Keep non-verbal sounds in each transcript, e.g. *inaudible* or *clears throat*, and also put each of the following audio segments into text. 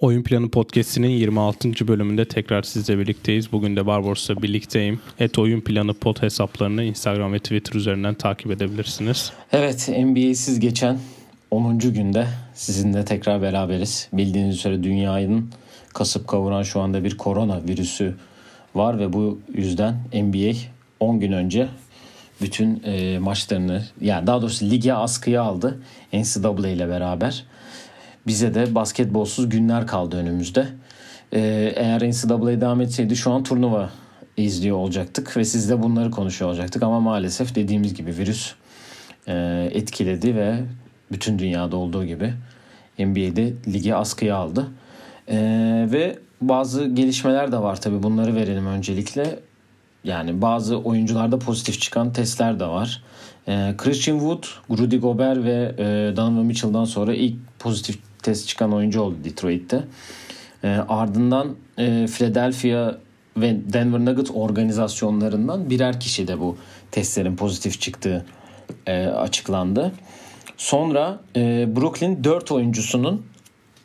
Oyun Planı Podcast'inin 26. bölümünde tekrar sizle birlikteyiz. Bugün de Barbaros'la birlikteyim. Et Oyun Planı pod hesaplarını Instagram ve Twitter üzerinden takip edebilirsiniz. Evet NBA'siz geçen 10. günde sizinle tekrar beraberiz. Bildiğiniz üzere dünyanın kasıp kavuran şu anda bir korona virüsü var ve bu yüzden NBA 10 gün önce bütün e, maçlarını yani daha doğrusu lige askıya aldı NCAA ile beraber. Bize de basketbolsuz günler kaldı önümüzde. Ee, eğer NCAA devam etseydi şu an turnuva izliyor olacaktık ve sizle bunları konuşuyor olacaktık. Ama maalesef dediğimiz gibi virüs e, etkiledi ve bütün dünyada olduğu gibi NBA'de ligi askıya aldı. E, ve bazı gelişmeler de var tabii bunları verelim öncelikle. Yani bazı oyuncularda pozitif çıkan testler de var. E, Christian Wood, Rudy Gobert ve e, Donovan Mitchell'dan sonra ilk pozitif test çıkan oyuncu oldu Detroit'te. E, ardından e, Philadelphia ve Denver Nuggets organizasyonlarından birer kişi de bu testlerin pozitif çıktığı e, açıklandı. Sonra e, Brooklyn 4 oyuncusunun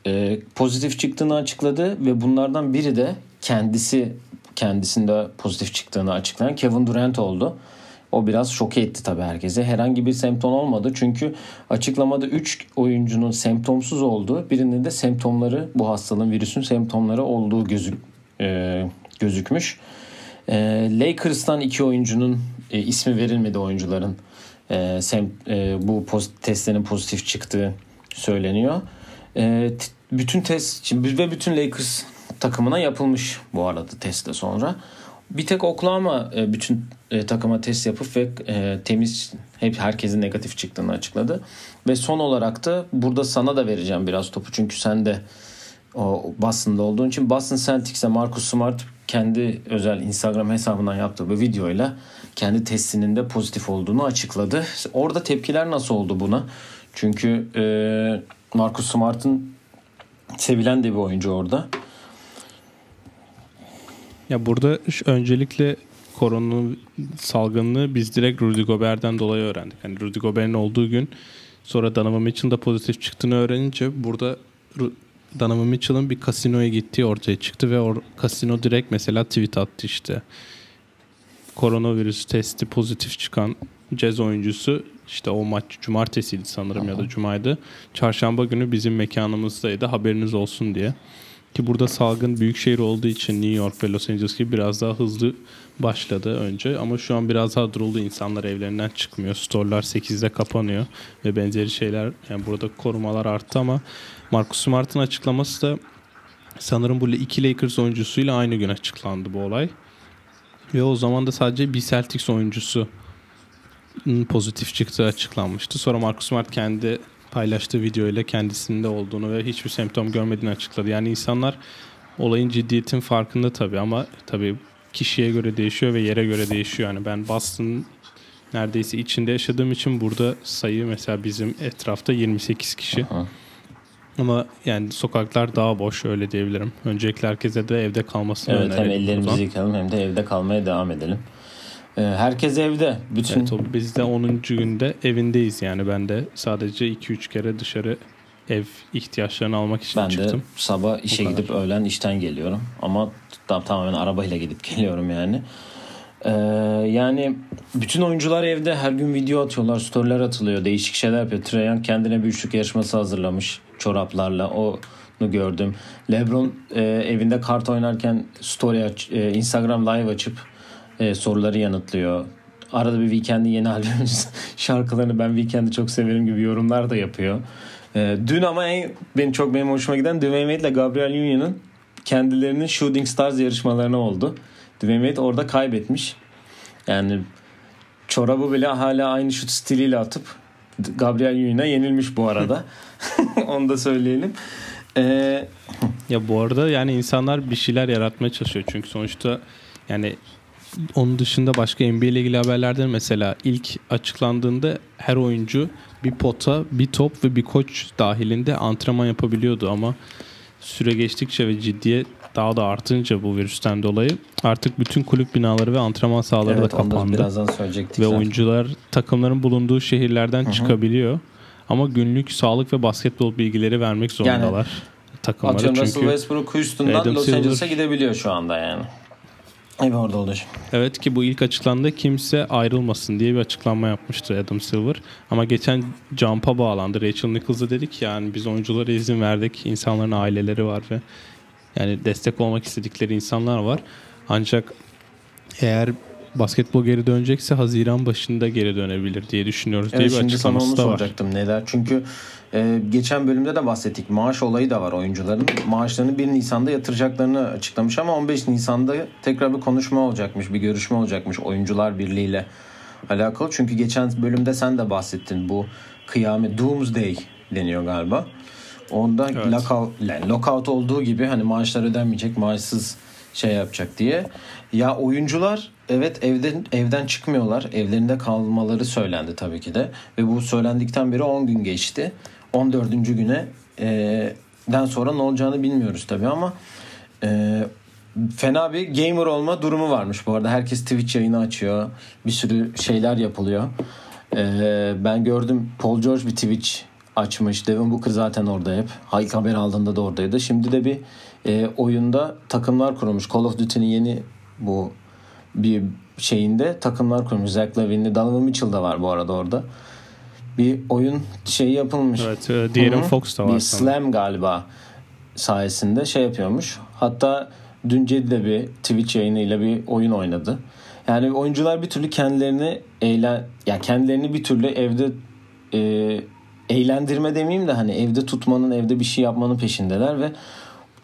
e, pozitif çıktığını açıkladı ve bunlardan biri de kendisi kendisinde pozitif çıktığını açıklayan Kevin Durant oldu. O biraz şoke etti tabii herkese. Herhangi bir semptom olmadı. Çünkü açıklamada 3 oyuncunun semptomsuz olduğu, birinin de semptomları bu hastalığın virüsün semptomları olduğu gözük e, gözükmüş. E, Lakers'tan iki oyuncunun e, ismi verilmedi oyuncuların. E, sem, e, bu poz, testlerin pozitif çıktığı söyleniyor. E, bütün test ve bütün Lakers takımına yapılmış bu arada testte sonra. Bir tek Oklahoma e, bütün e, takıma test yapıp ve e, temiz hep herkesin negatif çıktığını açıkladı. Ve son olarak da burada sana da vereceğim biraz topu çünkü sen de o Boston'da olduğun için Boston Celtics'e Marcus Smart kendi özel Instagram hesabından yaptığı bir videoyla kendi testinin de pozitif olduğunu açıkladı. Orada tepkiler nasıl oldu buna? Çünkü e, Marcus Smart'ın sevilen de bir oyuncu orada. Ya burada öncelikle korona salgınlığı biz direkt Rudy Gobert'den dolayı öğrendik. Yani Rudy Gobert'in olduğu gün sonra Donovan Mitchell'ın da pozitif çıktığını öğrenince burada Donovan Mitchell'ın bir kasinoya gittiği ortaya çıktı ve o kasino direkt mesela tweet attı işte. Koronavirüs testi pozitif çıkan cez oyuncusu işte o maç cumartesiydi sanırım Aha. ya da cumaydı. Çarşamba günü bizim mekanımızdaydı haberiniz olsun diye. Ki burada salgın büyük şehir olduğu için New York ve Los Angeles gibi biraz daha hızlı başladı önce. Ama şu an biraz daha duruldu. İnsanlar evlerinden çıkmıyor. Storelar 8'de kapanıyor ve benzeri şeyler. Yani burada korumalar arttı ama Marcus Smart'ın açıklaması da sanırım bu iki Lakers oyuncusuyla aynı gün açıklandı bu olay. Ve o zaman da sadece bir Celtics oyuncusu pozitif çıktığı açıklanmıştı. Sonra Marcus Smart kendi paylaştığı video ile kendisinde olduğunu ve hiçbir semptom görmediğini açıkladı. Yani insanlar olayın ciddiyetin farkında tabii ama tabii kişiye göre değişiyor ve yere göre değişiyor. Yani ben Boston neredeyse içinde yaşadığım için burada sayı mesela bizim etrafta 28 kişi. Aha. Ama yani sokaklar daha boş öyle diyebilirim. Öncelikle herkese de evde kalmasını evet, öneririm. Evet hem ellerimizi yıkayalım hem de evde kalmaya devam edelim. Ee, herkes evde. Bütün... Evet, biz de 10. günde evindeyiz yani ben de sadece 2-3 kere dışarı ev ihtiyaçlarını almak için ben çıktım. Ben de sabah işe gidip öğlen işten geliyorum ama tam, tamamen arabayla gidip *laughs* geliyorum yani. Ee, yani bütün oyuncular evde her gün video atıyorlar, storyler atılıyor, değişik şeyler yapıyor. Trajan kendine bir üçlük yarışması hazırlamış çoraplarla. Onu gördüm. LeBron e, evinde kart oynarken story aç, e, Instagram live açıp e, soruları yanıtlıyor. Arada bir Weekend'in yeni *laughs* albüm şarkılarını ben Weekend'i çok severim gibi yorumlar da yapıyor. E, dün ama en benim çok benim hoşuma giden Dwayne Wade ile Gabriel Union'un kendilerinin Shooting Stars yarışmalarına oldu. Dwayne Wade orada kaybetmiş. Yani çorabı bile hala aynı şut stiliyle atıp Gabriel Union'a yenilmiş bu arada. *laughs* *laughs* Onu da söyleyelim. Ee... Ya bu arada yani insanlar bir şeyler yaratmaya çalışıyor. Çünkü sonuçta yani onun dışında başka NBA ile ilgili haberlerde mesela ilk açıklandığında her oyuncu bir pota, bir top ve bir koç dahilinde antrenman yapabiliyordu ama süre geçtikçe ve ciddiye daha da artınca bu virüsten dolayı artık bütün kulüp binaları ve antrenman sahaları Evet da kapandı. birazdan söyleyecektik. Ve zaten. oyuncular takımların bulunduğu şehirlerden çıkabiliyor. Ama günlük sağlık ve basketbol bilgileri vermek zorundalar takımlara. Atıyorum Çünkü Russell Westbrook Houston'dan Adam Los Angeles'a gidebiliyor şu anda yani. Evet orada olacak. evet ki bu ilk açıklandı kimse ayrılmasın diye bir açıklama yapmıştı Adam Silver. Ama geçen Jump'a bağlandı. Rachel Nichols'a dedik yani biz oyunculara izin verdik. İnsanların aileleri var ve yani destek olmak istedikleri insanlar var. Ancak eğer basketbol geri dönecekse Haziran başında geri dönebilir diye düşünüyoruz diye Evet bir sana onu açıklaması da var. soracaktım. Neler? Çünkü e, geçen bölümde de bahsettik. Maaş olayı da var oyuncuların. Maaşlarını 1 Nisan'da yatıracaklarını açıklamış ama 15 Nisan'da tekrar bir konuşma olacakmış. Bir görüşme olacakmış oyuncular birliğiyle alakalı. Çünkü geçen bölümde sen de bahsettin. Bu kıyamet Doomsday deniyor galiba. Onda Evet. lockout, yani lockout olduğu gibi hani maaşlar ödenmeyecek, maaşsız şey yapacak diye. Ya oyuncular evet evden evden çıkmıyorlar. Evlerinde kalmaları söylendi tabii ki de. Ve bu söylendikten beri 10 gün geçti. 14. güne e, den sonra ne olacağını bilmiyoruz tabii ama e, fena bir gamer olma durumu varmış bu arada. Herkes Twitch yayını açıyor. Bir sürü şeyler yapılıyor. E, ben gördüm Paul George bir Twitch açmış. Devin Booker zaten orada hep. Hayk haber aldığında da oradaydı. Şimdi de bir e, oyunda takımlar kurulmuş. Call of Duty'nin yeni bu bir şeyinde takımlar kurmuş. Zach Lavin'li Donovan Mitchell da var bu arada orada. Bir oyun şeyi yapılmış. Evet, e, hı. Fox da var. Bir sanırım. slam galiba sayesinde şey yapıyormuş. Hatta dün Cedi bir Twitch yayınıyla bir oyun oynadı. Yani oyuncular bir türlü kendilerini eğlen ya kendilerini bir türlü evde e, eğlendirme demeyeyim de hani evde tutmanın, evde bir şey yapmanın peşindeler ve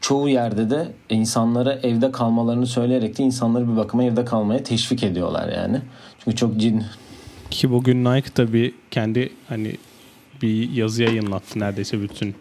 çoğu yerde de insanlara evde kalmalarını söyleyerek de insanları bir bakıma evde kalmaya teşvik ediyorlar yani. Çünkü çok cin Ki bugün Nike da bir kendi hani bir yazı yayınlattı neredeyse bütün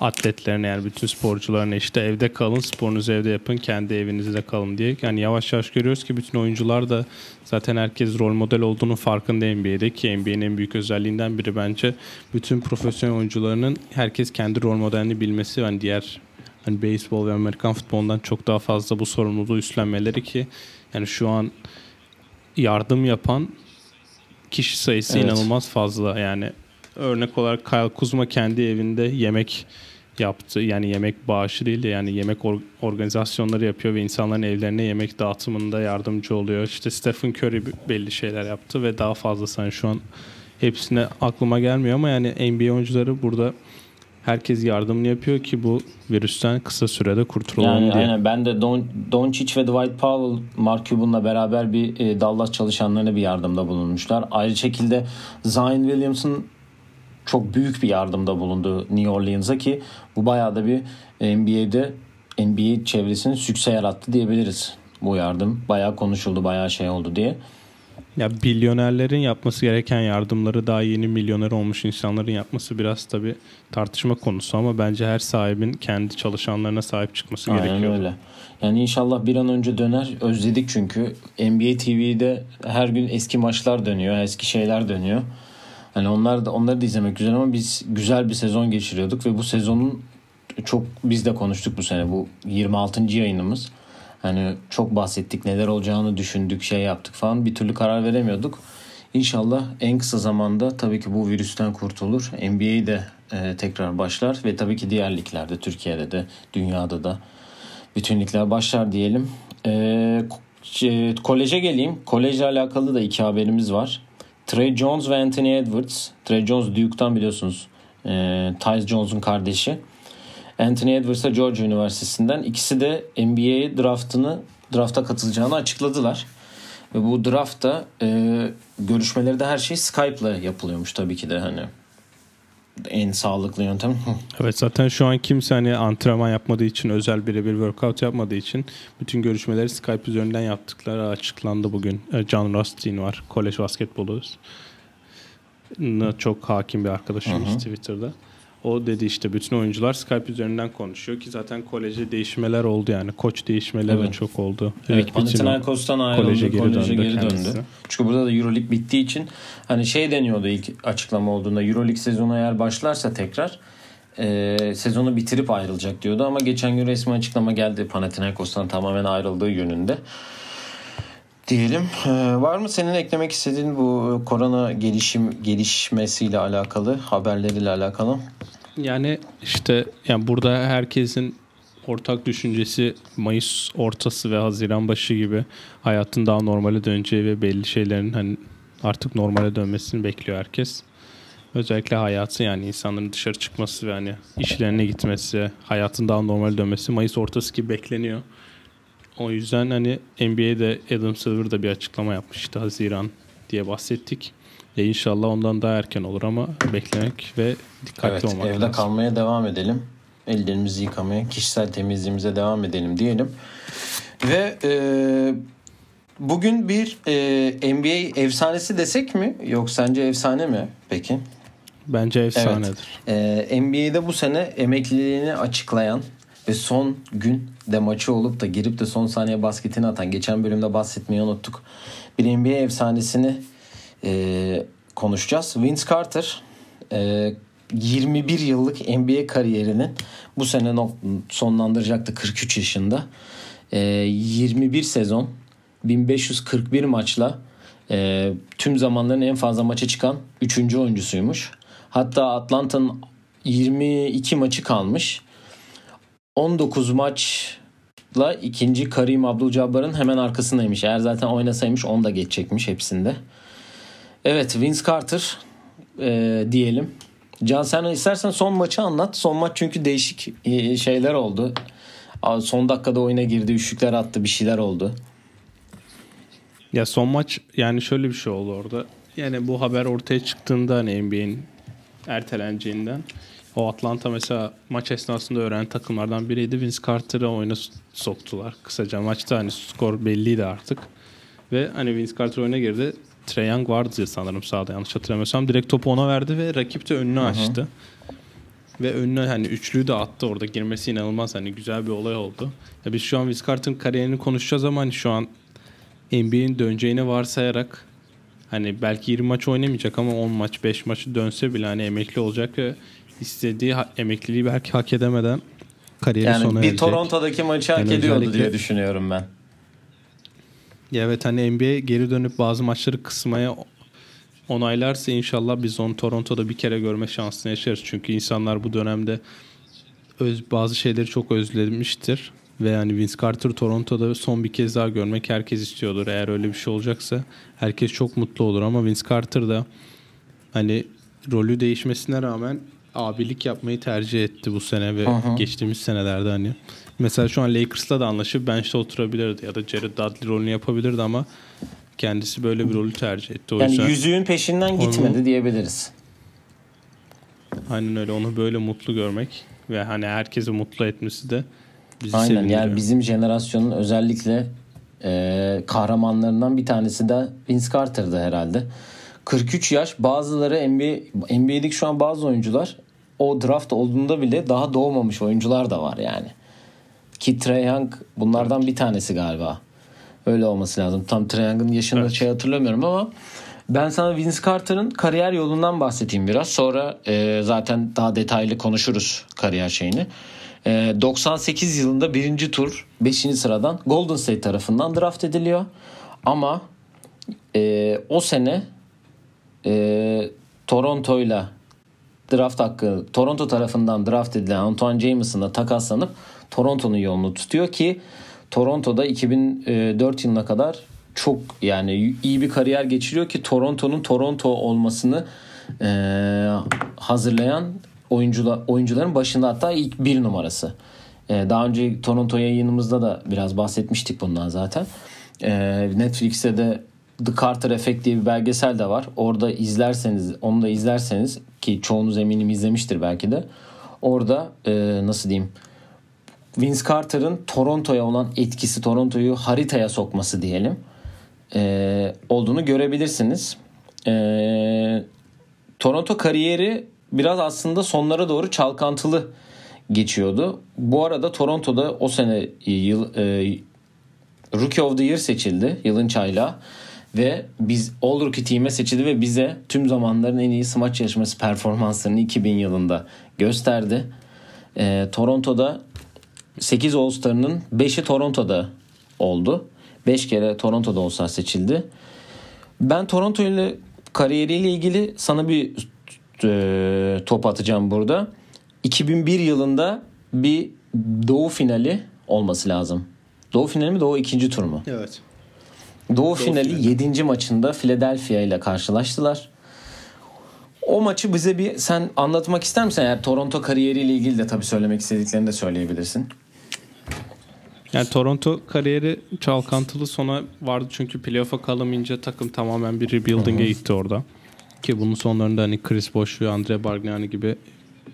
atletlerine yani bütün sporcularına işte evde kalın sporunuzu evde yapın kendi evinizde kalın diye. Yani yavaş yavaş görüyoruz ki bütün oyuncular da zaten herkes rol model olduğunun farkında NBA'de ki NBA'nin en büyük özelliğinden biri bence bütün profesyonel oyuncularının herkes kendi rol modelini bilmesi yani diğer hani beyzbol ve Amerikan futbolundan çok daha fazla bu sorumluluğu üstlenmeleri ki yani şu an yardım yapan kişi sayısı Evet. inanılmaz fazla. Yani örnek olarak Kyle Kuzma kendi evinde yemek yaptı. Yani yemek bağışı değil de yani yemek or- organizasyonları yapıyor ve insanların evlerine yemek dağıtımında yardımcı oluyor. İşte Stephen Curry belli şeyler yaptı ve daha fazlası hani şu an hepsine aklıma gelmiyor ama yani NBA oyuncuları burada herkes yardımını yapıyor ki bu virüsten kısa sürede kurtulalım Yani diye. aynen ben de Don, Doncic ve Dwight Powell Mark Cuban'la beraber bir e, Dallas çalışanlarına bir yardımda bulunmuşlar. Ayrı şekilde Zion Williamson çok büyük bir yardımda bulundu New Orleans'a ki bu bayağı da bir NBA'de NBA çevresinin sükse yarattı diyebiliriz. Bu yardım bayağı konuşuldu, bayağı şey oldu diye. Ya milyonerlerin yapması gereken yardımları daha yeni milyoner olmuş insanların yapması biraz tabii tartışma konusu ama bence her sahibin kendi çalışanlarına sahip çıkması Aynen gerekiyor. öyle. Yani inşallah bir an önce döner. Özledik çünkü. NBA TV'de her gün eski maçlar dönüyor, eski şeyler dönüyor. Hani onlar da onları da izlemek güzel ama biz güzel bir sezon geçiriyorduk ve bu sezonun çok biz de konuştuk bu sene. Bu 26. yayınımız. Hani çok bahsettik neler olacağını düşündük, şey yaptık falan. Bir türlü karar veremiyorduk. İnşallah en kısa zamanda tabii ki bu virüsten kurtulur. NBA de e, tekrar başlar ve tabii ki diğer liglerde, Türkiye'de de, dünyada da bütün ligler başlar diyelim. E, ko- koleje geleyim. Kolejle alakalı da iki haberimiz var. Trey Jones ve Anthony Edwards. Trey Jones Duke'tan biliyorsunuz. E, Tyus Jones'un kardeşi. Anthony Edwards da Georgia Üniversitesi'nden. İkisi de NBA draftını drafta katılacağını açıkladılar. Ve bu draftta e, görüşmeleri de her şey Skype'la yapılıyormuş tabii ki de hani en sağlıklı yöntem. *laughs* Evet zaten şu an kimse hani antrenman yapmadığı için özel birebir workout yapmadığı için bütün görüşmeleri Skype üzerinden yaptıkları açıklandı bugün. E, John Rothstein var. Kolej basketbolu çok hakim bir arkadaşımız Twitter'da. O dedi işte bütün oyuncular Skype üzerinden konuşuyor ki zaten kolejde değişmeler oldu yani. Koç değişmeleri de Evet. çok oldu. Evet, Panathinaikos'tan ayrıldı. koleje Koleje geri geri, döndü döndü. kendisi. Çünkü burada da Euroleague bittiği için hani şey deniyordu ilk açıklama olduğunda Euroleague sezonu eğer başlarsa tekrar e, sezonu bitirip ayrılacak diyordu ama geçen gün resmi açıklama geldi Panathinaikos'tan tamamen ayrıldığı yönünde. Diyelim. Ee, var mı senin eklemek istediğin bu korona gelişim gelişmesiyle alakalı haberleriyle alakalı? Yani işte yani burada herkesin ortak düşüncesi Mayıs ortası ve Haziran başı gibi hayatın daha normale döneceği ve belli şeylerin hani artık normale dönmesini bekliyor herkes. Özellikle hayatı yani insanların dışarı çıkması ve hani işlerine gitmesi, hayatın daha normal dönmesi Mayıs ortası gibi bekleniyor. O yüzden hani NBA'de Adam Silver da bir açıklama yapmıştı Haziran diye bahsettik. E inşallah ondan daha erken olur ama beklemek ve dikkatli evet, olmak evde lazım. kalmaya devam edelim. Ellerimizi yıkamaya, kişisel temizliğimize devam edelim diyelim. Ve e, bugün bir e, NBA efsanesi desek mi? Yok sence efsane mi peki? Bence efsanedir. Evet. E, NBA'de bu sene emekliliğini açıklayan ve son gün de maçı olup da girip de son saniye basketini atan geçen bölümde bahsetmeyi unuttuk. Bir NBA efsanesini e, konuşacağız. Vince Carter e, 21 yıllık NBA kariyerinin bu sene sonlandıracaktı 43 yaşında. E, 21 sezon 1541 maçla e, tüm zamanların en fazla maça çıkan 3. oyuncusuymuş. Hatta Atlanta'nın 22 maçı kalmış. 19 maçla ikinci Karim Abdul-Jabbar'ın hemen arkasındaymış. Eğer zaten oynasaymış onu da geçecekmiş hepsinde. Evet Vince Carter e, diyelim. Can sen istersen son maçı anlat. Son maç çünkü değişik e, şeyler oldu. Son dakikada oyuna girdi, üçlükler attı, bir şeyler oldu. Ya son maç yani şöyle bir şey oldu orada. Yani bu haber ortaya çıktığında hani NBA'in erteleneceğinden o Atlanta mesela maç esnasında öğrenen takımlardan biriydi. Vince Carter'ı oyuna soktular. Kısaca maçta hani skor belliydi artık. Ve hani Vince Carter oyuna girdi. Trae Young vardı diye sanırım sahada yanlış hatırlamıyorsam. Direkt topu ona verdi ve rakip de önünü Hı-hı. açtı. Ve önüne hani üçlüyü de attı orada. Girmesi inanılmaz hani güzel bir olay oldu. Ya biz şu an Carter'ın kariyerini konuşacağız ama hani şu an NBA'in döneceğini varsayarak hani belki 20 maç oynamayacak ama 10 maç 5 maçı dönse bile hani emekli olacak ve istediği ha- emekliliği belki hak edemeden kariyeri yani sona bir erecek. Toronto'daki maçı hak Yani ediyordu özellikle- diye düşünüyorum ben. Ya evet hani NBA geri dönüp bazı maçları kısmaya onaylarsa inşallah biz onu Toronto'da bir kere görme şansını yaşarız. Çünkü insanlar bu dönemde öz, bazı şeyleri çok özlemiştir. Ve yani Vince Carter Toronto'da son bir kez daha görmek herkes istiyordur. Eğer öyle bir şey olacaksa herkes çok mutlu olur. Ama Vince Carter da hani rolü değişmesine rağmen abilik yapmayı tercih etti bu sene ve hı. geçtiğimiz senelerde hani. Mesela şu an Lakers'la da anlaşıp bench'te oturabilirdi ya da Jared Dudley rolünü yapabilirdi ama kendisi böyle bir rolü tercih etti. O Yani yüzden yüzüğün peşinden gitmedi diyebiliriz. aynen öyle onu böyle mutlu görmek ve hani herkesi mutlu etmesi de bizi Aynen sevindiriyor. yani bizim jenerasyonun özellikle e, kahramanlarından bir tanesi de Vince Carter'dı herhalde. 43 yaş bazıları NBA, NBA'deki şu an bazı oyuncular o draft olduğunda bile daha doğmamış oyuncular da var yani. Ki Trae Young bunlardan bir tanesi galiba. Öyle olması lazım. Tam Trae Young'ın yaşını Evet. şey hatırlamıyorum ama ben sana Vince Carter'ın kariyer yolundan bahsedeyim biraz. Sonra e, zaten daha detaylı konuşuruz kariyer şeyini. E, 98 yılında birinci tur 5. sıradan Golden State tarafından draft ediliyor. Ama e, o sene e, Toronto'yla draft hakkı Toronto tarafından draft edilen Antoine Jameson'la takaslanıp Toronto'nun yolunu tutuyor ki Toronto'da 2004 yılına kadar çok yani iyi bir kariyer geçiriyor ki Toronto'nun Toronto olmasını e, hazırlayan oyuncular oyuncuların başında hatta ilk bir numarası. E, daha önce Toronto yayınımızda da biraz bahsetmiştik bundan zaten. E, Netflix'te de The Carter Effect diye bir belgesel de var. Orada izlerseniz, onu da izlerseniz ki çoğunuz eminim izlemiştir belki de. Orada e, nasıl diyeyim Vince Carter'ın Toronto'ya olan etkisi, Toronto'yu haritaya sokması diyelim e, olduğunu görebilirsiniz. E, Toronto kariyeri biraz aslında sonlara doğru çalkantılı geçiyordu. Bu arada Toronto'da o sene yıl, e, Rookie of the Year seçildi yılın çaylağı. ve biz All Rookie Team'e seçildi ve bize tüm zamanların en iyi smaç yarışması performanslarını 2000 yılında gösterdi. Ee, Toronto'da 8 All-Star'ının 5'i Toronto'da oldu. 5 kere Toronto'da All-Star seçildi. Ben Toronto ile kariyeriyle ilgili sana bir e, top atacağım burada. 2001 yılında bir Doğu finali olması lazım. Doğu finali mi Doğu ikinci tur mu? Evet. Doğu, finali 7. maçında Philadelphia ile karşılaştılar. O maçı bize bir sen anlatmak ister misin? Eğer Toronto kariyeriyle ilgili de tabii söylemek istediklerini de söyleyebilirsin. Yani Toronto kariyeri çalkantılı sona vardı çünkü playoff'a kalamayınca takım tamamen bir rebuilding'e gitti orada. Ki bunun sonlarında hani Chris Bosh ve Andre Bargnani gibi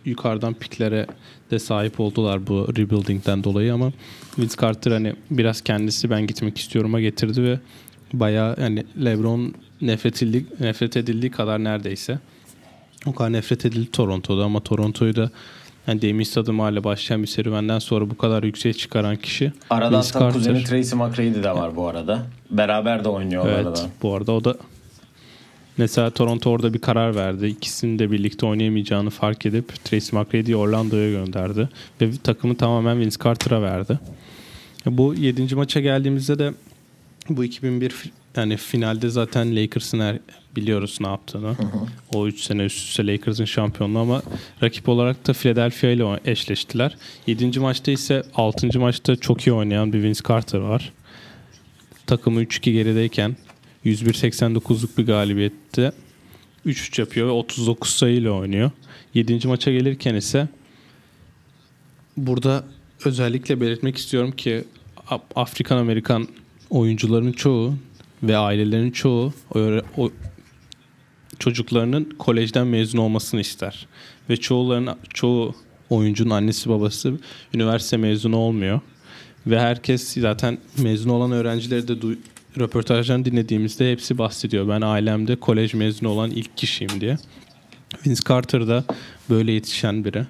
yukarıdan piklere de sahip oldular bu rebuilding'den dolayı ama Vince Carter hani biraz kendisi ben gitmek istiyorum'a getirdi ve bayağı yani LeBron nefret edildiği, nefret edildiği kadar neredeyse o kadar nefret edildi Toronto'da ama Toronto'yu da yani Damian Stoudemire başlayan bir serüvenden sonra bu kadar yükseğe çıkaran kişi Arada Vince hatta kuzeni Tracy McGrady de var bu arada. Beraber de oynuyorlar Evet arada. bu arada o da mesela Toronto orada bir karar verdi. İkisinin de birlikte oynayamayacağını fark edip Tracy McGrady'yi Orlando'ya gönderdi. Ve takımı tamamen Vince Carter'a verdi. Bu 7. maça geldiğimizde de bu 2001 fi- yani finalde zaten Lakers'ın her, biliyoruz ne yaptığını. O 3 sene üst üste Lakers'ın şampiyonluğu ama rakip olarak da Philadelphia ile eşleştiler. 7. maçta ise 6. maçta çok iyi oynayan bir Vince Carter var takımı 3-2 gerideyken 101-89'luk bir galibiyette 3-3 yapıyor ve 39 sayıyla oynuyor. 7. maça gelirken ise burada özellikle belirtmek istiyorum ki Afrikan Amerikan oyuncuların çoğu ve ailelerin çoğu o, o çocuklarının kolejden mezun olmasını ister. Ve çoğuların çoğu oyuncunun annesi babası üniversite mezunu olmuyor. Ve herkes zaten mezun olan öğrencileri de duy- röportajlarını dinlediğimizde hepsi bahsediyor. Ben ailemde kolej mezunu olan ilk kişiyim diye. Vince Carter da böyle yetişen biri.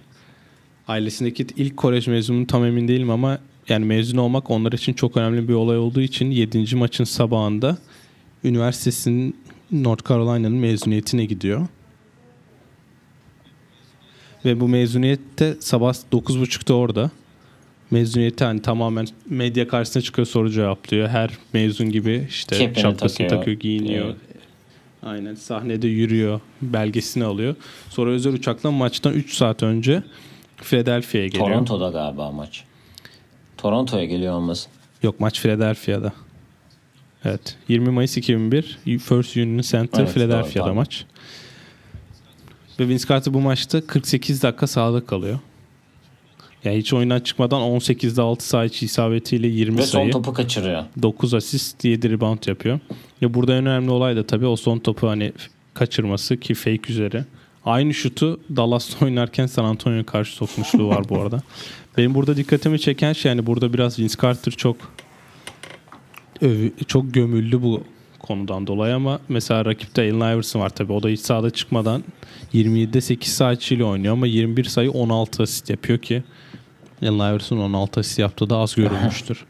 Ailesindeki ilk kolej mezunu tam emin değilim ama yani mezun olmak onlar için çok önemli bir olay olduğu için 7. maçın sabahında üniversitesinin North Carolina'nın mezuniyetine gidiyor. Ve bu mezuniyette sabah 9.30'da orada. Mezuniyeti hani tamamen medya karşısına çıkıyor soru cevaplıyor. Her mezun gibi işte Kepeni şapkasını takıyor. takıyor, giyiniyor. Evet. Aynen sahnede yürüyor, belgesini alıyor. Sonra özel uçakla maçtan 3 saat önce Philadelphia'ya geliyor. Toronto'da galiba maç. Toronto'ya geliyor olmasın. Yok maç Philadelphia'da. Evet. 20 Mayıs 2001 First Union Center Evet, Philadelphia'da doğru, maç. Ve Vince Carter bu maçta 48 dakika sahada kalıyor. Yani hiç oyundan çıkmadan 18'de 6 sayı isabetiyle 20 Ve son sayı, topu kaçırıyor. 9 asist, 7 rebound yapıyor. Ve burada en önemli olay da tabii o son topu hani kaçırması ki fake üzeri. Aynı şutu Dallas'ta *laughs* oynarken San Antonio'ya karşı sokmuşluğu var bu arada. *laughs* Benim burada dikkatimi çeken şey yani burada biraz Vince Carter çok övü- çok gömüldü bu konudan dolayı ama mesela rakipte Allen Iverson var tabii. O da hiç sahada çıkmadan 27'de 8 sayı oynuyor ama 21 sayı 16 asist yapıyor ki Allen Iverson 16 asist yaptığı da az görülmüştür.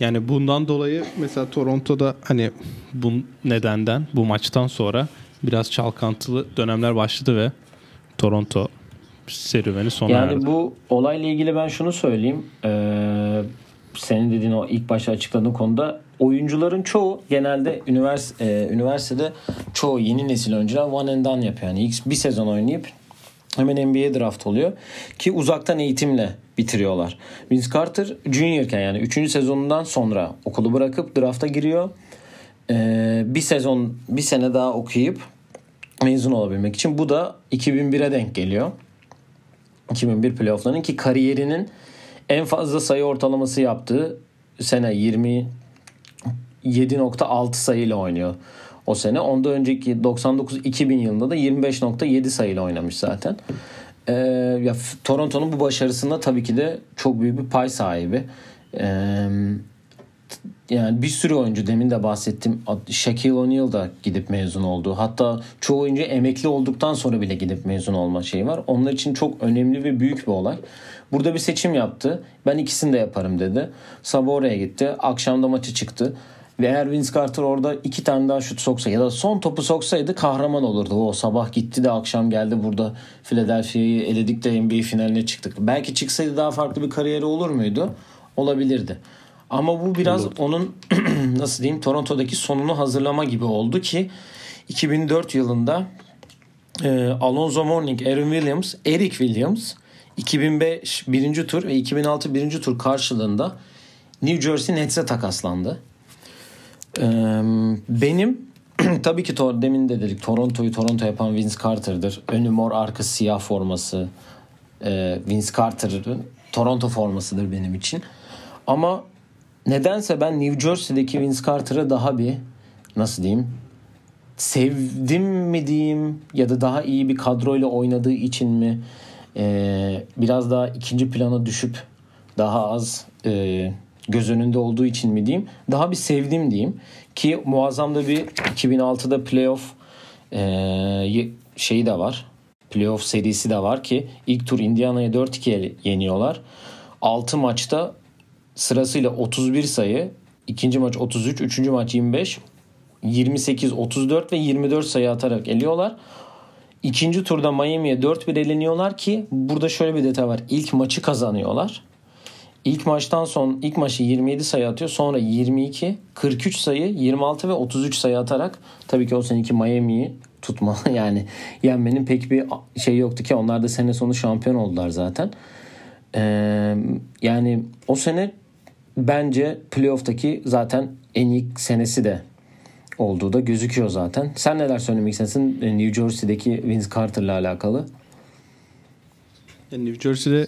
Yani bundan dolayı mesela Toronto'da hani bu nedenden bu maçtan sonra biraz çalkantılı dönemler başladı ve Toronto serüveni sona Yani erdi. bu olayla ilgili ben şunu söyleyeyim. Ee, senin dediğin o ilk başta açıkladığın konuda oyuncuların çoğu genelde ünivers e, üniversitede çoğu yeni nesil oyuncular one and done yapıyor. Yani ilk bir sezon oynayıp hemen NBA draft oluyor ki uzaktan eğitimle bitiriyorlar. Vince Carter juniorken yani 3. sezonundan sonra okulu bırakıp drafta giriyor. Ee, bir sezon bir sene daha okuyup mezun olabilmek için bu da 2001'e denk geliyor. 2001 playofflarının ki kariyerinin en fazla sayı ortalaması yaptığı sene 27.6 sayıyla oynuyor o sene. Onda önceki 99-2000 yılında da 25.7 sayıyla oynamış zaten. Ee, ya Toronto'nun bu başarısında tabii ki de çok büyük bir pay sahibi. Ee, yani bir sürü oyuncu demin de bahsettim. Shaquille O'Neal da gidip mezun oldu. Hatta çoğu oyuncu emekli olduktan sonra bile gidip mezun olma şeyi var. Onlar için çok önemli ve büyük bir olay. Burada bir seçim yaptı. Ben ikisini de yaparım dedi. Sabah oraya gitti. Akşamda maçı çıktı. Ve eğer Vince Carter orada iki tane daha şut soksa ya da son topu soksaydı kahraman olurdu. O sabah gitti de akşam geldi burada Philadelphia'yı eledik de NBA finaline çıktık. Belki çıksaydı daha farklı bir kariyeri olur muydu? Olabilirdi. Ama bu biraz Olurdu. onun *clears throat* nasıl diyeyim Toronto'daki sonunu hazırlama gibi oldu ki 2004 yılında e, Alonzo Mourning, Aaron Williams, Eric Williams 2005 birinci tur ve 2006 birinci tur karşılığında New Jersey Nets'e takaslandı. Ee, benim *clears throat* tabii ki to- demin de dedik Toronto'yu Toronto yapan Vince Carter'dır. Önü mor arka siyah forması e, Vince Carter'ın Toronto formasıdır benim için. Ama nedense ben New Jersey'deki Vince Carter'ı daha bir nasıl diyeyim sevdim mi diyeyim ya da daha iyi bir kadroyla oynadığı için mi e, biraz daha ikinci plana düşüp daha az e, göz önünde olduğu için mi diyeyim daha bir sevdim diyeyim. Ki muazzam da bir 2006'da playoff e, şeyi de var playoff serisi de var ki ilk tur Indiana'ya 4-2 yeniyorlar. 6 maçta sırasıyla 31 sayı ikinci maç 33 üçüncü maç 25 28, 34 ve 24 sayı atarak eliyorlar. İkinci turda Miami'ye 4-1 eleniyorlar ki burada şöyle bir detay var. İlk maçı kazanıyorlar. İlk maçtan son ilk maçı 27 sayı atıyor. Sonra 22, 43 sayı, 26 ve 33 sayı atarak tabii ki o seneki Miami'yi tutma *laughs* yani yenmenin pek bir şey yoktu ki onlar da sene sonu şampiyon oldular zaten. Ee, yani o sene bence playoff'taki zaten en iyi senesi de olduğu da gözüküyor zaten. Sen neler söylemek istersin e, New Jersey'deki Vince Carter'la alakalı? Yani New Jersey'de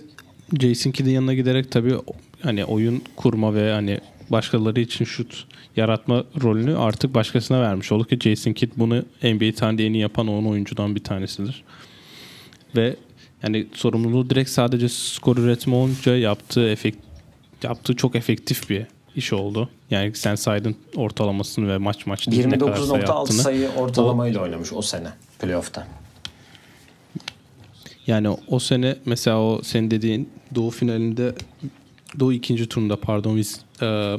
Jason Kidd'in yanına giderek tabii hani oyun kurma ve hani başkaları için şut yaratma rolünü artık başkasına vermiş oldu ki Jason Kidd bunu NBA tarihinde yapan 10 oyuncudan bir tanesidir. Ve yani sorumluluğu direkt sadece skor üretme olunca yaptığı efekt yaptığı çok efektif bir iş oldu. Yani sen saydın ortalamasını ve maç maç ne kadar sayı 29.6 attığını. sayı ortalamayla oynamış o sene playoff'ta. Yani o sene mesela o senin dediğin Doğu finalinde Doğu ikinci turunda pardon biz e,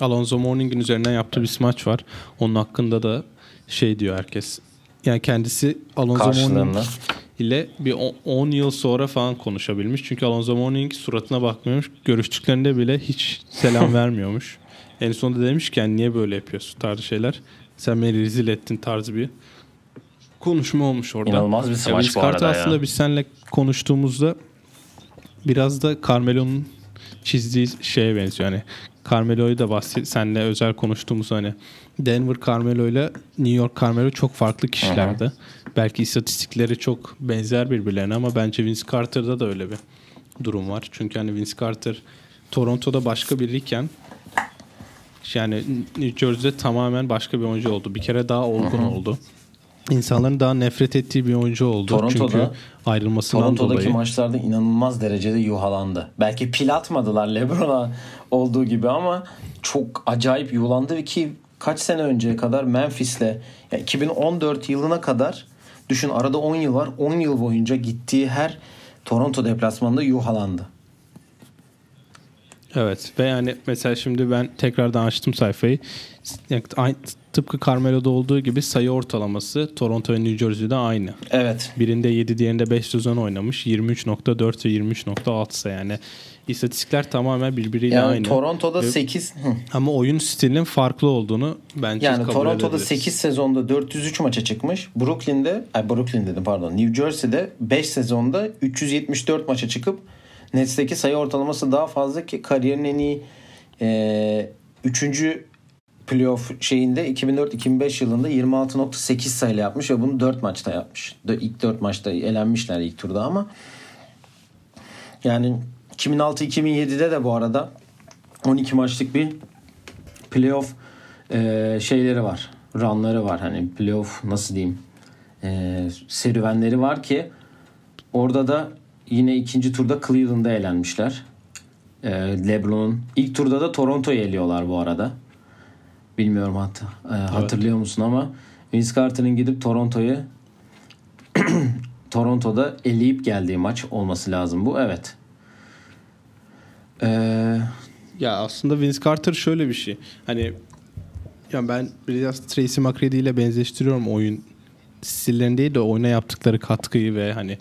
Alonzo Mourning'in üzerinden yaptığı bir smaç var. Onun hakkında da şey diyor herkes. Yani kendisi Alonzo Karşılığında. İle bir o- 10 yıl sonra falan konuşabilmiş. Çünkü Alonzo Mourning suratına bakmıyormuş. Görüştüklerinde bile hiç selam *laughs* vermiyormuş. En sonunda demiş ki yani niye böyle yapıyorsun tarzı şeyler. Sen beni rezil ettin tarzı bir konuşma olmuş orada. İnanılmaz bir Ya smaç Vince bu arada ya. aslında biz seninle konuştuğumuzda biraz da Carmelo'nun çizdiği şeye benziyor. Yani Carmelo'yu da bahset, seninle özel konuştuğumuz hani Denver Carmelo ile New York Carmelo çok farklı kişilerdi. Belki istatistikleri çok benzer birbirlerine ama bence Vince Carter'da da öyle bir durum var. Çünkü hani Vince Carter Toronto'da başka biriyken yani New Jersey'de tamamen başka bir oyuncu oldu. Bir kere daha olgun oldu. İnsanların daha nefret ettiği bir oyuncu oldu. Toronto'da- Çünkü ayrılmasından Toronto'daki dolayı. maçlarda inanılmaz derecede yuhalandı. Belki pil atmadılar LeBron'a olduğu gibi ama çok acayip yuhalandı ki kaç sene önceye kadar Memphis'le yani 2014 yılına kadar düşün arada 10 yıl var. 10 yıl boyunca gittiği her Toronto deplasmanında yuhalandı. Evet ve yani mesela şimdi ben tekrardan açtım sayfayı. Yani aynı, tıpkı Carmelo'da olduğu gibi sayı ortalaması Toronto ve New Jersey'de aynı. Evet. Birinde 7 diğerinde 5 sezon oynamış. 23.4 ve 23.6 ise yani istatistikler tamamen birbiriyle Yani aynı. Toronto'da Ve- 8 Ama oyun stilinin farklı olduğunu bence yani kabul Toronto'da edebiliriz. 8 sezonda 403 maça çıkmış. Brooklyn'de ay Brooklyn dedim pardon. New Jersey'de 5 sezonda 374 maça çıkıp Nets'teki sayı ortalaması daha fazla ki kariyerin en iyi e, 3. playoff şeyinde 2004-2005 yılında 26.8 sayıyla yapmış ve bunu 4 maçta yapmış. İlk 4 maçta elenmişler ilk turda ama yani 2006-2007'de de bu arada 12 maçlık bir playoff e, şeyleri var. Runları var. Hani playoff nasıl diyeyim e, serüvenleri var ki orada da yine ikinci turda Cleveland'da elenmişler. E, LeBron'un ilk turda da Toronto'yu eliyorlar bu arada. Bilmiyorum hatta e, hatırlıyor musun ama Vince Carter'ın gidip Toronto'yu *clears throat* Toronto'da eleyip geldiği maç olması lazım bu. Evet. Eee Ya aslında Vince Carter şöyle bir şey. Hani Ya ben biraz Tracy McGrady ile benzeştiriyorum oyun stillerini değil de oyuna yaptıkları katkıyı ve hani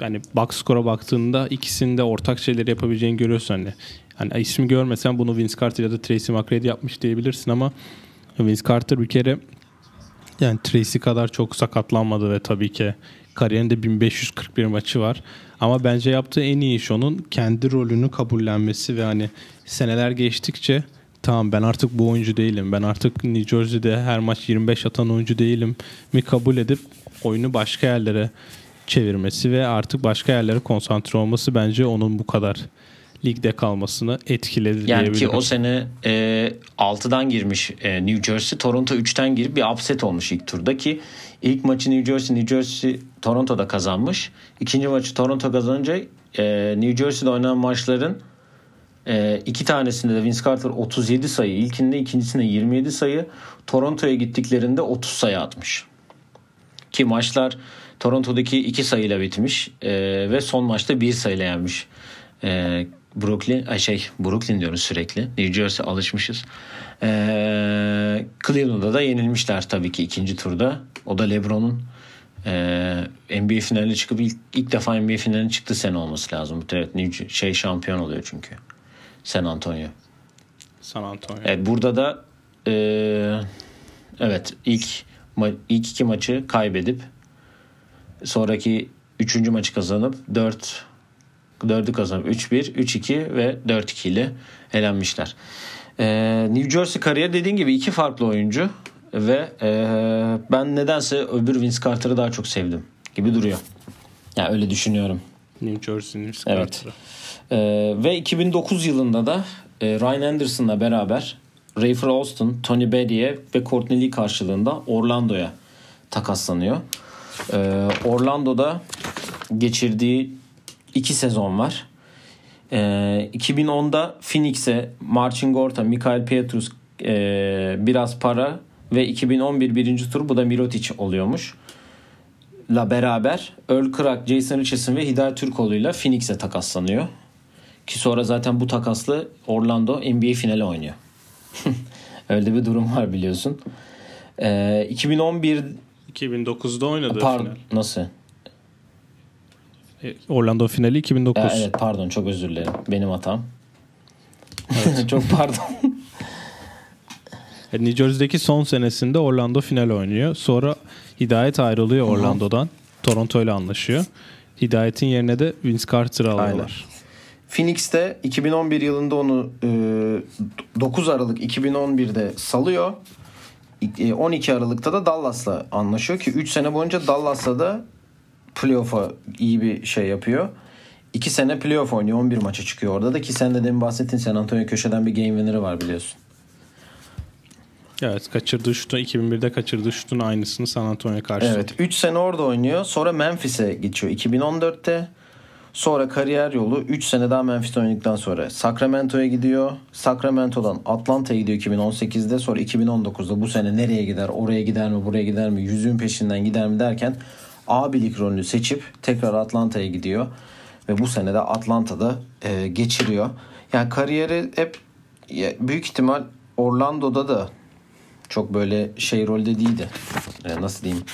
yani box score'a baktığında ikisinde ortak şeyleri yapabileceğini görüyorsun hani. Hani ismi görmesen bunu Vince Carter ya da Tracy McGrady yapmış diyebilirsin ama Vince Carter bir kere yani Tracy kadar çok sakatlanmadı ve tabii ki kariyerinde 1541 maçı var. Ama bence yaptığı en iyi iş onun kendi rolünü kabullenmesi ve hani seneler geçtikçe tamam ben artık bu oyuncu değilim. Ben artık New Jersey'de her maç 25 atan oyuncu değilim mi kabul edip oyunu başka yerlere çevirmesi ve artık başka yerlere konsantre olması bence onun bu kadar ligde kalmasını etkiledi Yani diyebilirim. ki o sene e, 6'dan girmiş e, New Jersey. Toronto 3'ten girip bir upset olmuş ilk turda ki ilk maçı New Jersey, New Jersey Toronto'da kazanmış. İkinci maçı Toronto kazanınca e, New Jersey'de oynanan maçların e, iki tanesinde de Vince Carter 37 sayı, ilkinde ikincisinde 27 sayı, Toronto'ya gittiklerinde 30 sayı atmış. Ki maçlar Toronto'daki iki sayıyla bitmiş e, ve son maçta bir sayıyla yenmiş. E, Brooklyn, ay şey Brooklyn diyoruz sürekli. New Jersey alışmışız. E, Cleveland'da da yenilmişler tabii ki ikinci turda. O da LeBron'un e, NBA finaline çıkıp ilk, ilk defa NBA finaline çıktı sene olması lazım. Evet, New, şey şampiyon oluyor çünkü. San Antonio. San Antonio. Evet burada da e, evet ilk ilk iki maçı kaybedip sonraki üçüncü maçı kazanıp 4 4'ü kazanıp 3-1, 3-2 ve 4-2 ile elenmişler. E, New Jersey kariyeri dediğin gibi iki farklı oyuncu ve e, ben nedense öbür Vince Carter'ı daha çok sevdim gibi duruyor. Yani öyle düşünüyorum. New Jersey'nin Evet. Carter'ı. Ee, ve 2009 yılında da e, Ryan Anderson'la beraber Rayford Alston, Tony Bedie ve Courtney Lee karşılığında Orlando'ya takaslanıyor. Ee, Orlando'da geçirdiği iki sezon var. Ee, 2010'da Phoenix'e Marcin Gorta, Mikael Pietrus e, biraz para ve 2011 birinci tur bu da Mirotic oluyormuş la beraber Earl Krak, Jason Richardson ve Hidayet Türkoğlu ile Phoenix'e takaslanıyor. Ki sonra zaten bu takaslı Orlando NBA finali oynuyor. *laughs* Öyle bir durum var biliyorsun. Ee, 2011 2009'da oynadı pardon final. nasıl? E, Orlando finali 2009. Ee, evet pardon çok özür dilerim. Benim hatam. *laughs* çok pardon. E, New Jersey'deki son senesinde Orlando final oynuyor. Sonra Hidayet ayrılıyor Orlando'dan. Toronto ile anlaşıyor. Hidayet'in yerine de Vince Carter'ı alıyorlar. Phoenix'te 2011 yılında onu e, 9 Aralık 2011'de salıyor. E, 12 Aralık'ta da Dallas'la anlaşıyor ki 3 sene boyunca Dallas'la da playoff'a iyi bir şey yapıyor. 2 sene playoff oynuyor. 11 maça çıkıyor orada da ki sen de demin bahsettin San Antonio köşeden bir game winner'ı var biliyorsun. Evet kaçırdığı şutun 2001'de kaçırdığı şutun aynısını San Antonio'ya karşı. Evet 3 sene orada oynuyor. Sonra Memphis'e geçiyor 2014'te. Sonra kariyer yolu 3 sene daha Memphis'te oynadıktan sonra Sacramento'ya gidiyor. Sacramento'dan Atlanta'ya gidiyor 2018'de. Sonra 2019'da bu sene nereye gider, oraya gider mi, buraya gider mi, yüzüğün peşinden gider mi derken abilik rolünü seçip tekrar Atlanta'ya gidiyor. Ve bu sene de Atlanta'da e, geçiriyor. Yani kariyeri hep büyük ihtimal Orlando'da da çok böyle şey rolde değildi. E, nasıl diyeyim?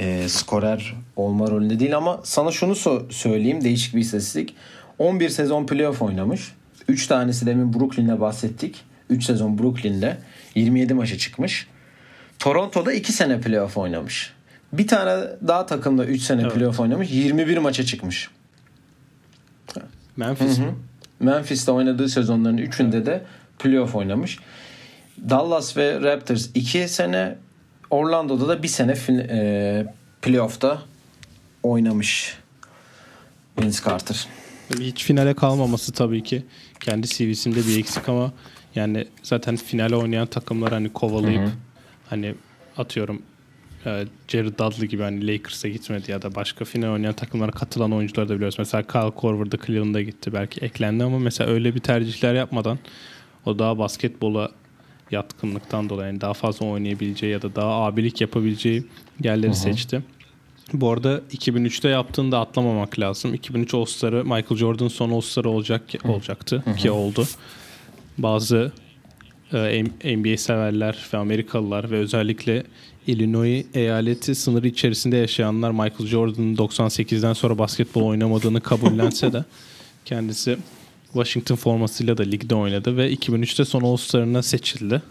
E, skorer olma rolünde değil ama sana şunu so- söyleyeyim değişik bir istatistik. 11 sezon playoff oynamış. 3 tanesi demin Brooklyn'le bahsettik. 3 sezon Brooklyn'le 27 maça çıkmış. Toronto'da 2 sene playoff oynamış. Bir tane daha takımda 3 sene Evet. playoff oynamış. 21 maça çıkmış. Memphis mi? Memphis'te oynadığı sezonların 3'ünde de playoff oynamış. Dallas ve Raptors 2 sene Orlando'da da bir sene e, playoff'ta oynamış Vince Carter. Hiç finale kalmaması tabii ki kendi CV'sinde bir eksik ama yani zaten finale oynayan takımlar hani kovalayıp hani atıyorum e, Jared Dudley gibi hani Lakers'a gitmedi ya da başka final oynayan takımlara katılan oyuncuları da biliyoruz. Mesela Kyle Korver'da Cleveland'a gitti belki eklendi ama mesela öyle bir tercihler yapmadan o daha basketbola yatkınlıktan dolayı yani daha fazla oynayabileceği ya da daha abilik yapabileceği yerleri seçti. Bu arada 2003'te yaptığında atlamamak lazım. 2003 All-Star'ı Michael Jordan son All-Star'ı olacak olacaktı ki oldu. Bazı e, NBA severler ve Amerikalılar ve özellikle Illinois eyaleti sınırı içerisinde yaşayanlar Michael Jordan'ın 98'den sonra basketbol oynamadığını kabullense de *laughs* kendisi Washington formasıyla da ligde oynadı ve 2003'te son All-Star'ına seçildi.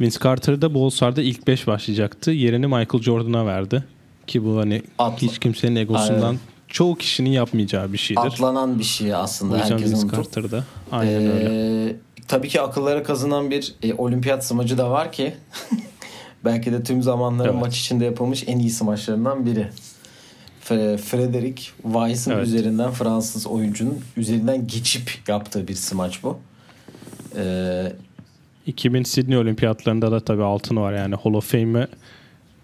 Vince Carter da bu All-Star'da ilk 5 başlayacaktı. Yerini Michael Jordan'a verdi. Ki bu hani Atla- hiç kimsenin egosundan Aynen. çoğu kişinin yapmayacağı bir şeydir. Atlanan bir şey o aslında. yüzden Herkesin Vince Carter'da. Aynen öyle. Ee, tabii ki akıllara kazınan bir e, olimpiyat smacı da var ki *laughs* belki de tüm zamanların Evet. maç içinde yapılmış en iyi smaçlarından biri. Frederick Weiss'in Evet. üzerinden Fransız oyuncunun üzerinden geçip yaptığı bir smaç bu. Ee, 2000 Sydney Olimpiyatlarında da tabii altını var yani Hall of Fame'e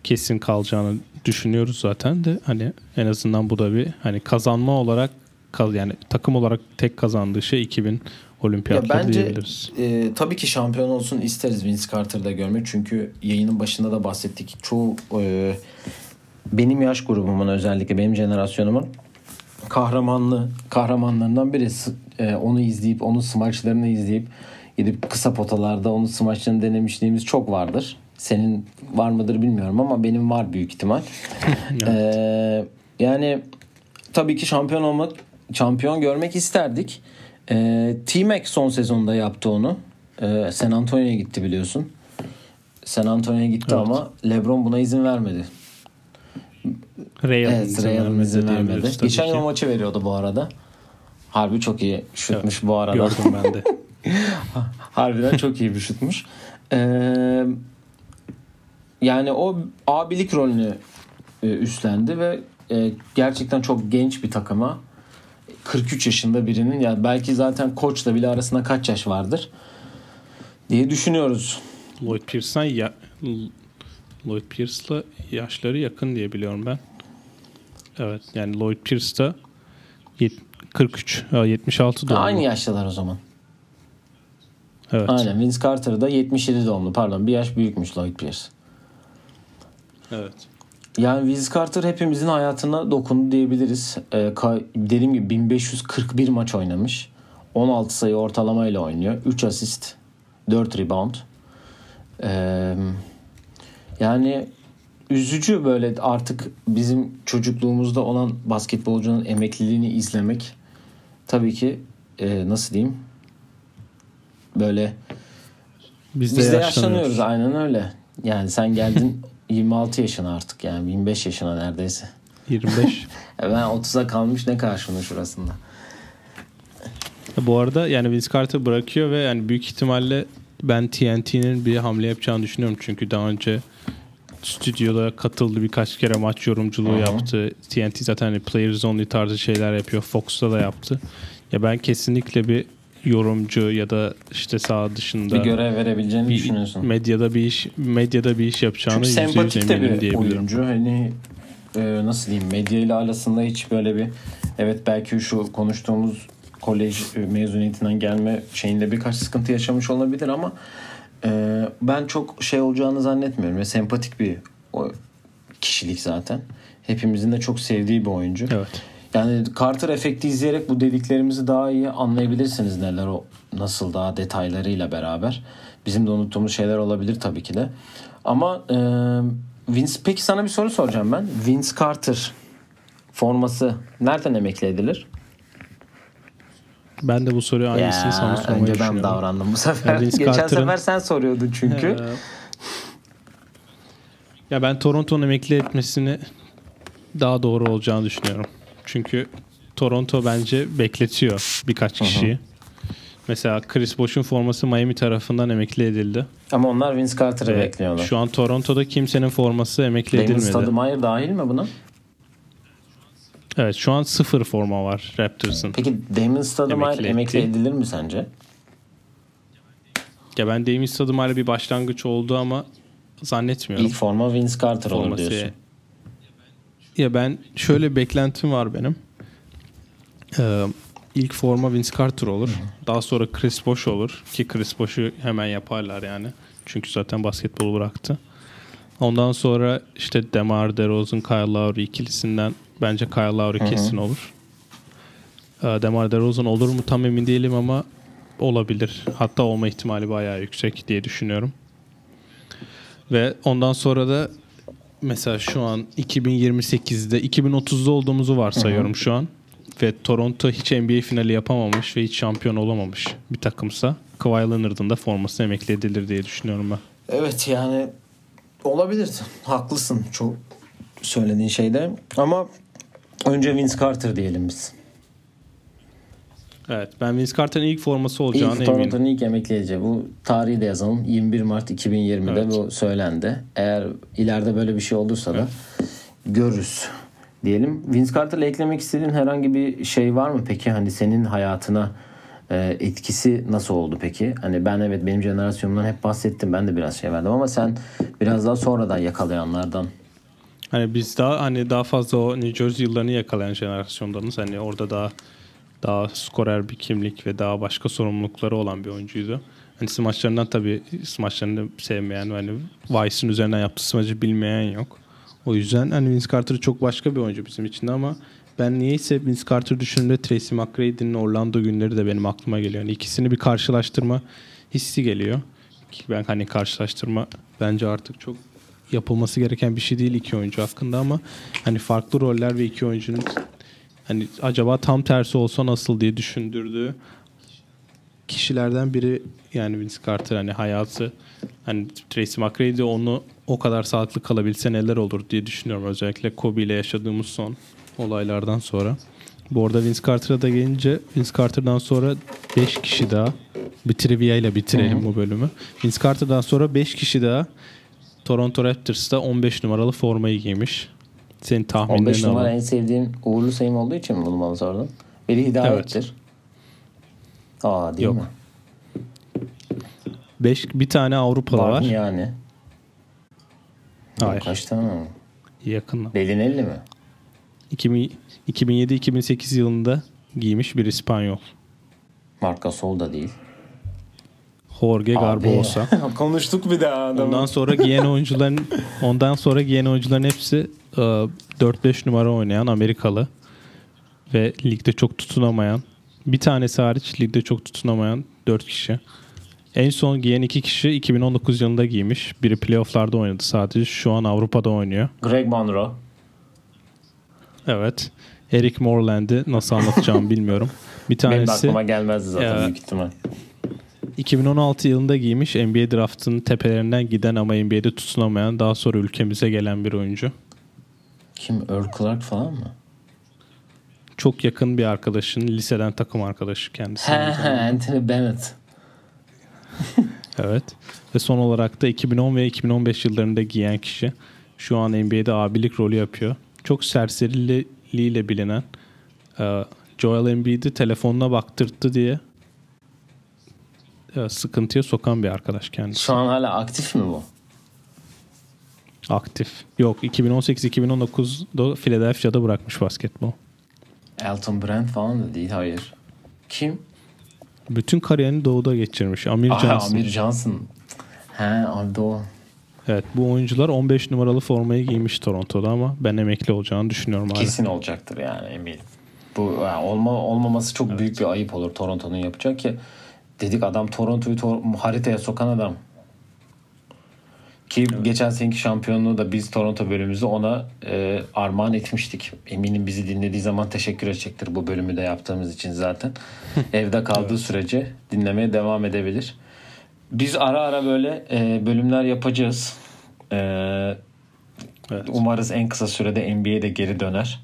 kesin kalacağını düşünüyoruz zaten de hani en azından bu da bir hani kazanma olarak yani takım olarak tek kazandığı şey 2000 Olimpiyatları Ya bence diyebiliriz. e, tabii ki şampiyon olsun isteriz Vince Carter'da görmek. Çünkü yayının başında da bahsettik. Çoğu e, benim yaş grubumun özellikle benim jenerasyonumun kahramanlı kahramanlarından biri. E, onu izleyip onun smaçlarını izleyip gidip kısa potalarda onun smaçlarını denemişliğimiz çok vardır. Senin var mıdır bilmiyorum ama benim var büyük ihtimal. Ee, *laughs* yani tabii ki şampiyon olmak, şampiyon görmek isterdik. Ee, T-Mac son sezonda yaptı onu. Ee, San Antonio'ya gitti biliyorsun. San Antonio'ya gitti Evet. ama LeBron buna izin vermedi. Real'ın Evet, izin Real'ın vermedi izin vermedi. yıl maçı veriyordu bu arada. Harbi çok iyi şutmuş bu arada. Gördüm ben de. *laughs* Harbiden çok iyi bir şutmuş. Ee, yani o abilik rolünü e, üstlendi ve e, gerçekten çok genç bir takıma 43 yaşında birinin ya belki zaten koçla bile arasında kaç yaş vardır diye düşünüyoruz. Lloyd Pierce'dan ya Lloyd Pierce'la yaşları yakın diye biliyorum ben. Evet yani Lloyd Pierce da yet- 43 ha, 76 doğumlu. Aynı yaştalar o zaman. Evet. Aynen Vince Carter da 77 doğumlu pardon bir yaş büyükmüş Lloyd Pierce. Evet. Yani Vince Carter hepimizin hayatına dokundu diyebiliriz. Ee, dediğim gibi 1541 maç oynamış. 16 sayı ortalamayla oynuyor. 3 asist, 4 rebound. Ee, yani üzücü böyle artık bizim çocukluğumuzda olan basketbolcunun emekliliğini izlemek. Tabii ki e, nasıl diyeyim? Böyle Biz de, biz de yaşlanıyoruz. yaşlanıyoruz aynen öyle. Yani sen geldin *laughs* 26 yaşına artık yani 25 yaşına neredeyse. 25. *laughs* E Ben 30'a kalmış ne karşımda şurasında. Bu arada yani Vince Carter bırakıyor ve yani büyük ihtimalle ben TNT'nin bir hamle yapacağını düşünüyorum. Çünkü daha önce stüdyoda katıldı birkaç kere maç yorumculuğu Hı hı. yaptı. TNT zaten hani players only tarzı şeyler yapıyor. Fox'ta da yaptı. Ya ben kesinlikle bir yorumcu ya da işte sağ dışında Bir görev verebileceğini bir düşünüyorsun. medyada bir iş medyada bir iş yapacağını Çünkü sempatik de bir oyuncu. Hani e, nasıl diyeyim medya ile arasında hiç böyle bir evet belki şu konuştuğumuz kolej mezuniyetinden gelme şeyinde birkaç sıkıntı yaşamış olabilir ama e, ben çok şey olacağını zannetmiyorum ve sempatik bir o kişilik zaten. Hepimizin de çok sevdiği bir oyuncu. Evet. Yani Carter efekti izleyerek bu dediklerimizi daha iyi anlayabilirsiniz neler o nasıl daha detaylarıyla beraber. Bizim de unuttuğumuz şeyler olabilir tabii ki de. Ama e, Vince peki sana bir soru soracağım ben. Vince Carter forması nereden emekli edilir? Ben de bu soruyu aynısını sana sormayı önce ben düşünüyorum. davrandım bu sefer. Ya Vince *laughs* Geçen Carter'ın- sefer sen soruyordun çünkü. Ee, *laughs* ya ben Toronto'nun emekli etmesini daha doğru olacağını düşünüyorum. Çünkü Toronto bence bekletiyor birkaç kişiyi. Mesela Chris Bosh'un forması Miami tarafından emekli edildi. Ama onlar Vince Carter'ı Ve bekliyorlar. Şu an Toronto'da kimsenin forması emekli Damon edilmedi. Stoudemire dahil mi buna? Evet şu an sıfır forma var Raptors'ın. Peki Damon Stoudemire Emekli emekli, edilir mi sence? Ya ben Damien Stoudemire bir başlangıç oldu ama zannetmiyorum. İlk forma Vince Carter olur forması. diyorsun. Ya ben şöyle beklentim var benim. Ee, ilk forma Vince Carter olur. Daha sonra Chris Bosh olur. Ki Chris Bosh'u hemen yaparlar yani. Çünkü zaten basketbolu bıraktı. Ondan sonra işte DeMar DeRozan, Kyle Lowry ikilisinden bence Kyle Lowry kesin olur. Ee, DeMar DeRozan olur mu tam emin değilim ama olabilir. Hatta olma ihtimali bayağı yüksek diye düşünüyorum. Ve ondan sonra da mesela şu an 2028'de 2030'da olduğumuzu varsayıyorum şu an. Ve Toronto hiç NBA finali yapamamış ve hiç şampiyon olamamış bir takımsa Kawhi Leonard'ın da forması emekli edilir diye düşünüyorum ben. Evet yani olabilir. Haklısın çok söylediğin şeyde. Ama önce Vince Carter diyelim biz. Evet ben Vince Carter'ın ilk forması olacağını İlk eminim. Toronto'nun ilk emekli edeceği. Bu tarihi de yazalım. 21 Mart 2020'de Evet. bu söylendi. Eğer ileride böyle bir şey olursa da görürüz diyelim. Vince Carter'la eklemek istediğin herhangi bir şey var mı peki? Hani senin hayatına e, etkisi nasıl oldu peki? Hani ben evet benim jenerasyonumdan hep bahsettim. Ben de biraz şey verdim ama sen biraz daha sonradan yakalayanlardan. Hani biz daha hani daha fazla o New Jersey yıllarını yakalayan jenerasyondanız. Hani orada daha daha skorer bir kimlik ve daha başka sorumlulukları olan bir oyuncuydu. Hani smaçlarından tabii smaçlarını sevmeyen hani Vice'ın üzerinden yaptığı smacı bilmeyen yok. O yüzden hani Vince Carter çok başka bir oyuncu bizim için ama ben niyeyse Vince Carter düşündüğümde Tracy McGrady'nin Orlando günleri de benim aklıma geliyor. Yani ikisini bir karşılaştırma hissi geliyor. Ki ben hani karşılaştırma bence artık çok yapılması gereken bir şey değil iki oyuncu hakkında ama hani farklı roller ve iki oyuncunun hani acaba tam tersi olsa nasıl diye düşündürdüğü kişilerden biri yani Vince Carter hani hayatı hani Tracy McGrady onu o kadar sağlıklı kalabilse neler olur diye düşünüyorum özellikle Kobe ile yaşadığımız son olaylardan sonra. Bu arada Vince Carter'a da gelince Vince Carter'dan sonra 5 kişi daha bir trivia ile bitirelim bu bölümü. Vince Carter'dan sonra 5 kişi daha Toronto Raptors'ta 15 numaralı formayı giymiş. Senin tahminlerini 15 numara alalım. en sevdiğin uğurlu sayım olduğu için mi bunu bana sordun? Biri hidayettir. Aa değil Yok. mi? Beş, bir tane Avrupalı Var var. mı yani? Hayır. Kaç tane? Yakın. Belinelli mi? 2000 2007-2008 yılında giymiş bir İspanyol. Marka Sol da değil. Jorge Garbosa. *laughs* Konuştuk bir daha adamı. Ondan sonra giyen *laughs* oyuncuların ondan sonra giyen oyuncuların hepsi e, 4-5 numara oynayan Amerikalı ve ligde çok tutunamayan bir tanesi hariç ligde çok tutunamayan 4 kişi. En son giyen iki kişi 2019 yılında giymiş. Biri playofflarda oynadı sadece. Şu an Avrupa'da oynuyor. Greg Monroe. Evet. Eric Moreland'i nasıl anlatacağımı *laughs* bilmiyorum. Bir Benim tanesi aklıma gelmezdi zaten Ya. büyük ihtimal. 2016 yılında giymiş NBA draftının tepelerinden giden ama NBA'de tutunamayan daha sonra ülkemize gelen bir oyuncu. Kim? Earl Clark falan mı? Çok yakın bir arkadaşın, liseden takım arkadaşı kendisi. He he. Anthony Bennett. evet. Ve son olarak da 2010 ve 2015 yıllarında giyen kişi şu an NBA'de abilik rolü yapıyor. Çok serseriliğiyle bilinen e, Joel Embiid'i telefonuna baktırttı diye sıkıntıya sokan bir arkadaş kendisi. Şu an hala aktif mi bu? Aktif. Yok 2018-2019'da Philadelphia'da bırakmış basketbol. Elton Brand falan da değil. Hayır. Kim? Bütün kariyerini doğuda geçirmiş. Amir Aha, Johnson. Amir Johnson. He abi o. Evet bu oyuncular 15 numaralı formayı giymiş Toronto'da ama ben emekli olacağını düşünüyorum hala. Kesin olacaktır yani eminim. Bu yani olma, olmaması çok büyük bir ayıp olur Toronto'nun yapacak ki. Dedik adam Toronto'yu Tor- haritaya sokan adam. Ki geçen seneki şampiyonluğu da biz Toronto bölümümüzü ona e, armağan etmiştik. Eminim bizi dinlediği zaman teşekkür edecektir bu bölümü de yaptığımız için zaten. *laughs* Evde kaldığı sürece dinlemeye devam edebilir. Biz ara ara böyle e, bölümler yapacağız. E, Evet. Umarız en kısa sürede NBA'de geri döner.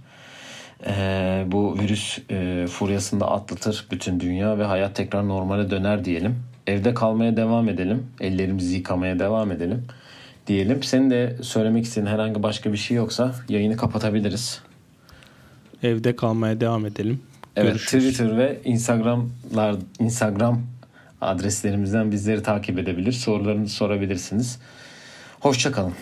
Ee, bu virüs e, furyasını da atlatır bütün dünya ve hayat tekrar normale döner diyelim. Evde kalmaya devam edelim. Ellerimizi yıkamaya devam edelim diyelim. Senin de söylemek istediğin herhangi başka bir şey yoksa yayını kapatabiliriz. Evde kalmaya devam edelim. Evet Görüşürüz. Twitter ve Instagram'lar Instagram adreslerimizden bizleri takip edebilir. Sorularınızı sorabilirsiniz. Hoşçakalın.